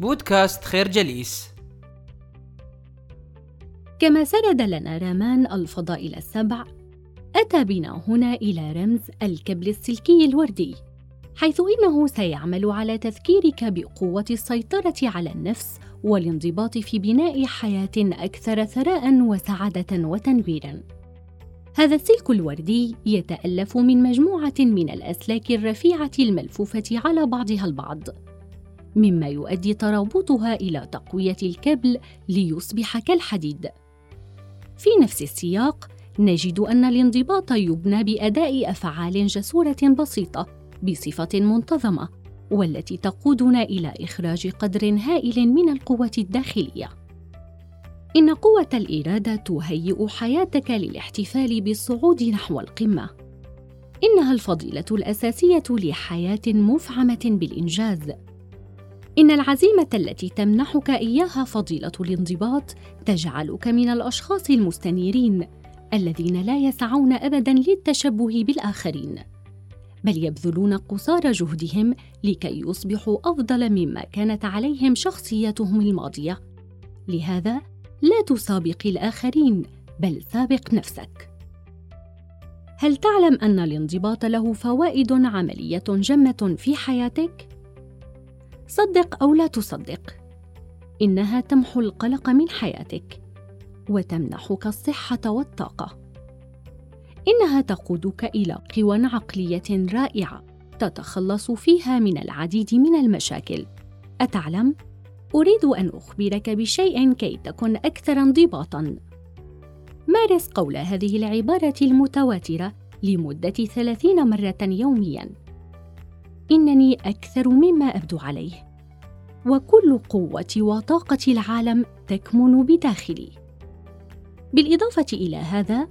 بودكاست خير جليس. كما سرد لنا رامان الفضائل السبع أتى بنا هنا إلى رمز الكبل السلكي الوردي حيث إنه سيعمل على تذكيرك بقوة السيطرة على النفس والانضباط في بناء حياة أكثر ثراء وسعادة وتنويرا. هذا السلك الوردي يتألف من مجموعة من الأسلاك الرفيعة الملفوفة على بعضها البعض. مما يؤدي ترابطها إلى تقوية الكبل ليصبح كالحديد في نفس السياق نجد أن الانضباط يبنى بأداء أفعال جسورة بسيطة بصفة منتظمة والتي تقودنا إلى إخراج قدر هائل من القوة الداخلية. إن قوة الإرادة تهيئ حياتك للاحتفال بالصعود نحو القمة. إنها الفضيلة الأساسية لحياة مفعمة بالإنجاز. إن العزيمة التي تمنحك إياها فضيلة الانضباط تجعلك من الأشخاص المستنيرين الذين لا يسعون أبداً للتشبه بالآخرين. بل يبذلون قصارى جهدهم لكي يصبحوا أفضل مما كانت عليهم شخصيتهم الماضية لهذا لا تسابق الآخرين بل سابق نفسك هل تعلم أن الانضباط له فوائد عملية جمة في حياتك صدق أو لا تصدق. إنها تمحو القلق من حياتك وتمنحك الصحة والطاقة. إنها تقودك إلى قوى عقلية رائعة تتخلص فيها من العديد من المشاكل. أتعلم؟ أريد أن أخبرك بشيء كي تكن أكثر انضباطا. مارس قول هذه العبارة المتواترة لمدة ثلاثين مرة يوميا؟ إنني أكثر مما أبدو عليه. وكل قوة وطاقة العالم تكمن بداخلي. بالإضافة إلى هذا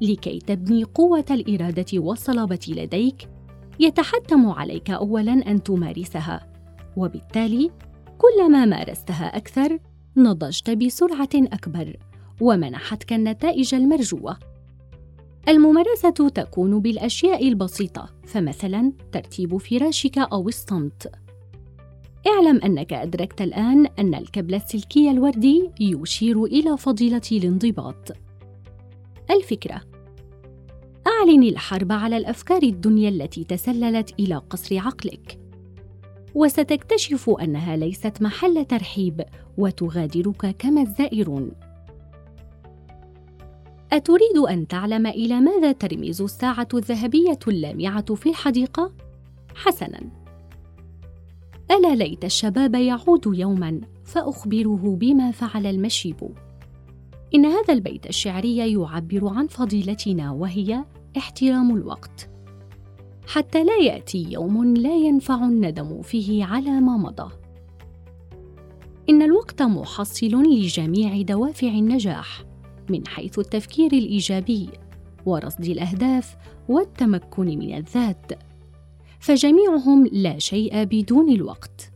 لكي تبني قوة الإرادة والصلابة لديك يتحتم عليك أولاً أن تمارسها. وبالتالي كلما مارستها أكثر نضجت بسرعة أكبر ومنحتك النتائج المرجوة. الممارسة تكون بالأشياء البسيطة فمثلا ترتيب فراشك أو الصمت. اعلم أنك أدركت الآن أن الكبل السلكي الوردي يشير إلى فضيلة الانضباط. الفكرة أعلن الحرب على الأفكار الدنيا التي تسللت إلى قصر عقلك. وستكتشف أنها ليست محل ترحيب وتغادرك كما الزائرون. أتريد أن تعلم إلى ماذا ترمز الساعة الذهبية اللامعة في الحديقة؟ حسناً. ألا ليت الشباب يعود يوماً فأخبره بما فعل المشيب. إن هذا البيت الشعري يعبر عن فضيلتنا وهي احترام الوقت حتى لا يأتي يوم لا ينفع الندم فيه على ما مضى إن الوقت محصل لجميع دوافع النجاح من حيث التفكير الإيجابي ورصد الأهداف والتمكن من الذات فجميعهم لا شيء بدون الوقت.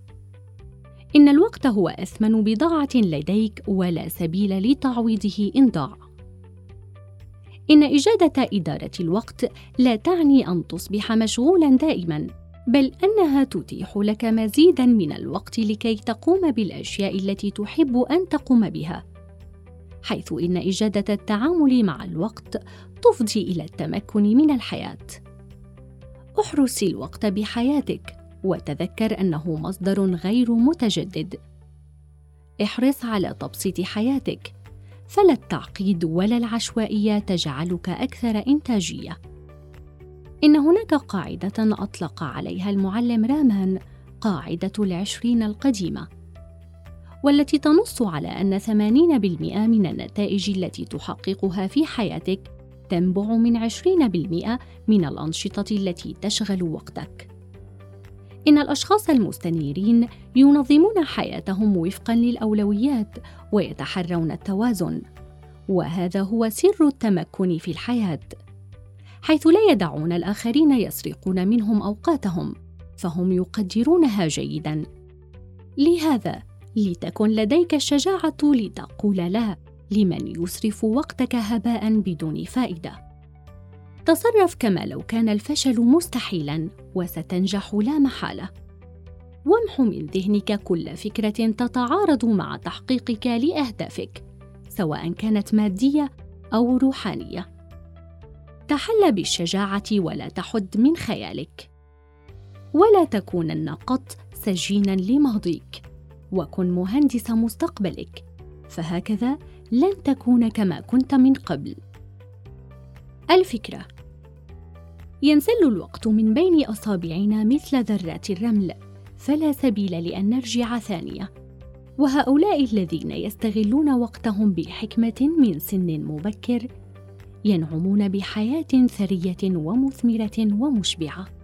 إن الوقت هو أثمن بضاعة لديك ولا سبيل لتعويضه إن ضاع. إن إجادة إدارة الوقت لا تعني أن تصبح مشغولا دائما بل أنها تتيح لك مزيدا من الوقت لكي تقوم بالأشياء التي تحب أن تقوم بها. حيث إن إجادة التعامل مع الوقت تفضي إلى التمكن من الحياة. احرس الوقت بحياتك وتذكر أنه مصدر غير متجدد. احرص على تبسيط حياتك فلا التعقيد ولا العشوائية تجعلك أكثر إنتاجية. إن هناك قاعدة أطلق عليها المعلم رامان قاعدة العشرين القديمة. والتي تنص على أن 80% من النتائج التي تحققها في حياتك تنبع من 20% من الأنشطة التي تشغل وقتك. إن الأشخاص المستنيرين ينظمون حياتهم وفقا للأولويات ويتحرون التوازن، وهذا هو سر التمكن في الحياة، حيث لا يدعون الآخرين يسرقون منهم أوقاتهم، فهم يقدرونها جيداً. لهذا لتكن لديك الشجاعة لتقول لا لمن يسرف وقتك هباء بدون فائدة تصرف كما لو كان الفشل مستحيلا وستنجح لا محالة وامح من ذهنك كل فكرة تتعارض مع تحقيقك لأهدافك، سواء كانت مادية أو روحانية. تحل بالشجاعة ولا تحد من خيالك. ولا تكونن قط سجينا لماضيك، وكن مهندس مستقبلك، فهكذا لن تكون كما كنت من قبل. الفكرة. ينسل الوقت من بين أصابعنا مثل ذرات الرمل. فلا سبيل لأن نرجع ثانية. وهؤلاء الذين يستغلون وقتهم بحكمة من سن مبكر ينعمون بحياة ثرية ومثمرة ومشبعة.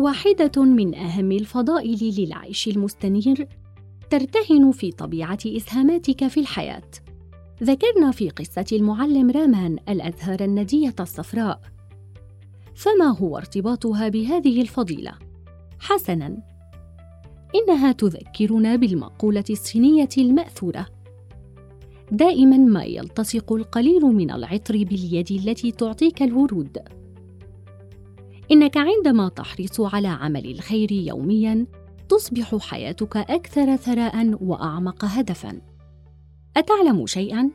واحدة من أهم الفضائل للعيش المستنير ترتهن في طبيعة إسهاماتك في الحياة. ذكرنا في قصة المعلم رامان الازهار الندية الصفراء. فما هو ارتباطها بهذه الفضيلة؟ حسنا. إنها تذكرنا بالمقولة الصينية المأثورة دائما ما يلتصق القليل من العطر باليد التي تعطيك الورود. إنك عندما تحرص على عمل الخير يوميا تصبح حياتك أكثر ثراء وأعمق هدفا. أتعلم شيئا؟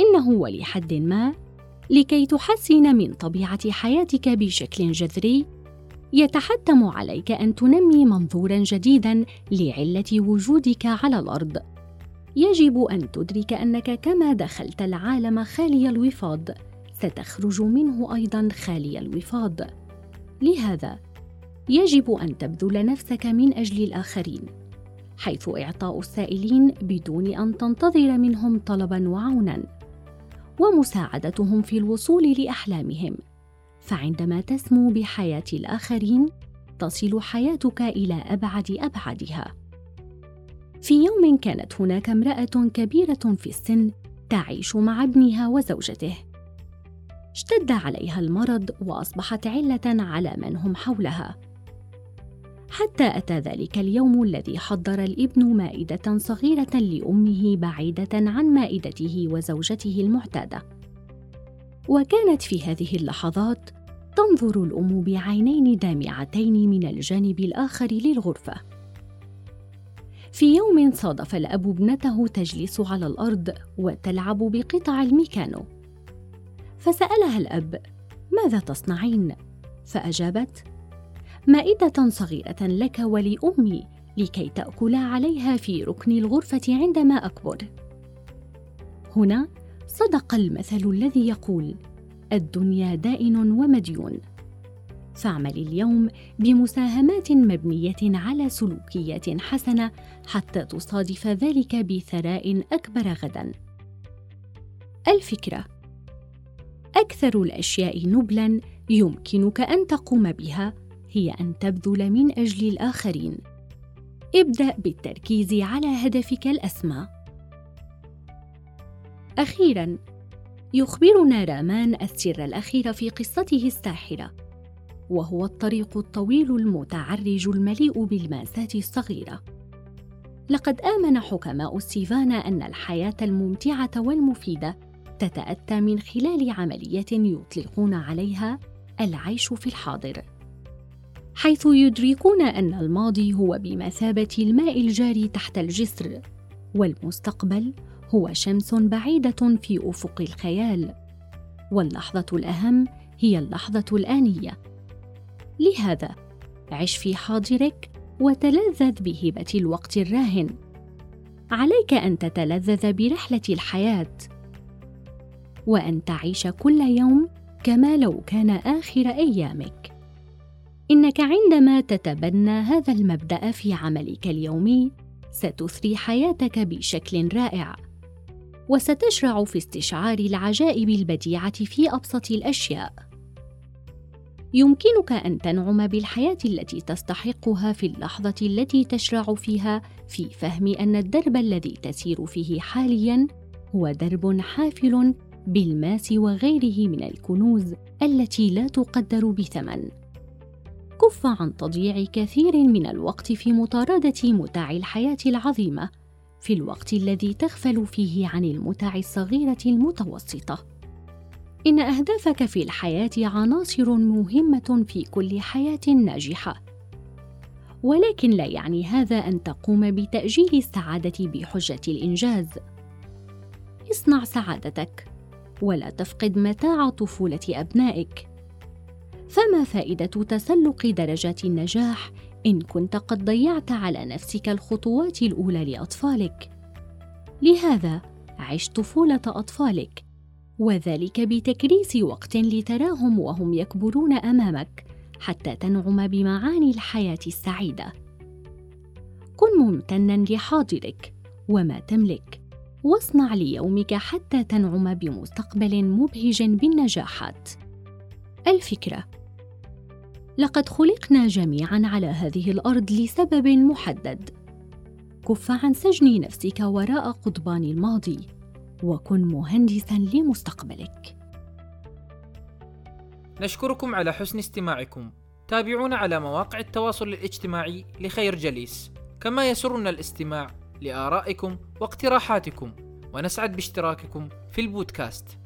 إنه ولحد ما لكي تحسن من طبيعة حياتك بشكل جذري يتحتم عليك أن تنمي منظورا جديدا لعلة وجودك على الأرض. يجب أن تدرك أنك كما دخلت العالم خالي الوفاض ستخرج منه أيضا خالي الوفاض. لهذا يجب أن تبذل نفسك من أجل الآخرين حيث إعطاء السائلين بدون أن تنتظر منهم طلبا وعونا ومساعدتهم في الوصول لأحلامهم. فعندما تسمو بحياة الآخرين تصل حياتك إلى أبعد ابعدها في يوم كانت هناك امرأة كبيرة في السن تعيش مع ابنها وزوجته. اشتد عليها المرض وأصبحت علة على من هم حولها. حتى أتى ذلك اليوم الذي حضر الابن مائدة صغيرة لأمه بعيدة عن مائدته وزوجته المعتادة. وكانت في هذه اللحظات تنظر الأم بعينين دامعتين من الجانب الآخر للغرفة. في يوم صادف الأب ابنته تجلس على الأرض وتلعب بقطع الميكانو. فسألها الأب ماذا تصنعين؟ فأجابت مائدة صغيرة لك ولأمي لكي تأكلا عليها في ركن الغرفة عندما أكبر. هنا صدق المثل الذي يقول الدنيا دائن ومديون. فاعمل اليوم بمساهمات مبنية على سلوكيات حسنة حتى تصادف ذلك بثراء أكبر غدا. الفكرة أكثر الأشياء نبلا يمكنك أن تقوم بها هي أن تبذل من أجل الآخرين. ابدأ بالتركيز على هدفك الأسمى. أخيرا يخبرنا رامان السر الأخير في قصته الساحرة وهو الطريق الطويل المتعرج المليء بالماسات الصغيرة. لقد آمن حكماء ستيفانا أن الحياة الممتعة والمفيدة تتأتى من خلال عملية يطلقون عليها العيش في الحاضر حيث يدركون أن الماضي هو بمثابة الماء الجاري تحت الجسر والمستقبل هو شمس بعيدة في أفق الخيال. واللحظة الأهم هي اللحظة الآنية. لهذا عش في حاضرك وتلذذ بهبه الوقت الراهن. عليك أن تتلذذ برحلة الحياة. وأن تعيش كل يوم كما لو كان آخر أيامك. إنك عندما تتبنى هذا المبدأ في عملك اليومي ستثري حياتك بشكل رائع وستشرع في استشعار العجائب البديعة في أبسط الأشياء. يمكنك أن تنعم بالحياة التي تستحقها في اللحظة التي تشرع فيها في فهم أن الدرب الذي تسير فيه حاليا هو درب حافل بالماس وغيره من الكنوز التي لا تقدر بثمن. كف عن تضييع كثير من الوقت في مطاردة متاع الحياة العظيمة في الوقت الذي تغفل فيه عن المتع الصغيرة المتوسطة. إن أهدافك في الحياة عناصر مهمة في كل حياة ناجحة. ولكن لا يعني هذا أن تقوم بتأجيل السعادة بحجة الإنجاز. اصنع سعادتك، ولا تفقد متاع طفولة أبنائك. فما فائدة تسلق درجات النجاح إن كنت قد ضيعت على نفسك الخطوات الأولى لأطفالك؟ لهذا عش طفولة أطفالك، وذلك بتكريس وقت لتراهم وهم يكبرون أمامك حتى تنعم بمعاني الحياة السعيدة. كن ممتنا لحاضرك وما تملك، واصنع ليومك حتى تنعم بمستقبل مبهج بالنجاحات. الفكرة لقد خلقنا جميعا على هذه الأرض لسبب محدد. كف عن سجن نفسك وراء قضبان الماضي وكن مهندسا لمستقبلك. نشكركم على حسن استماعكم. تابعونا على مواقع التواصل الاجتماعي لخير جليس. كما يسرنا الاستماع لآرائكم واقتراحاتكم ونسعد باشتراككم في البودكاست.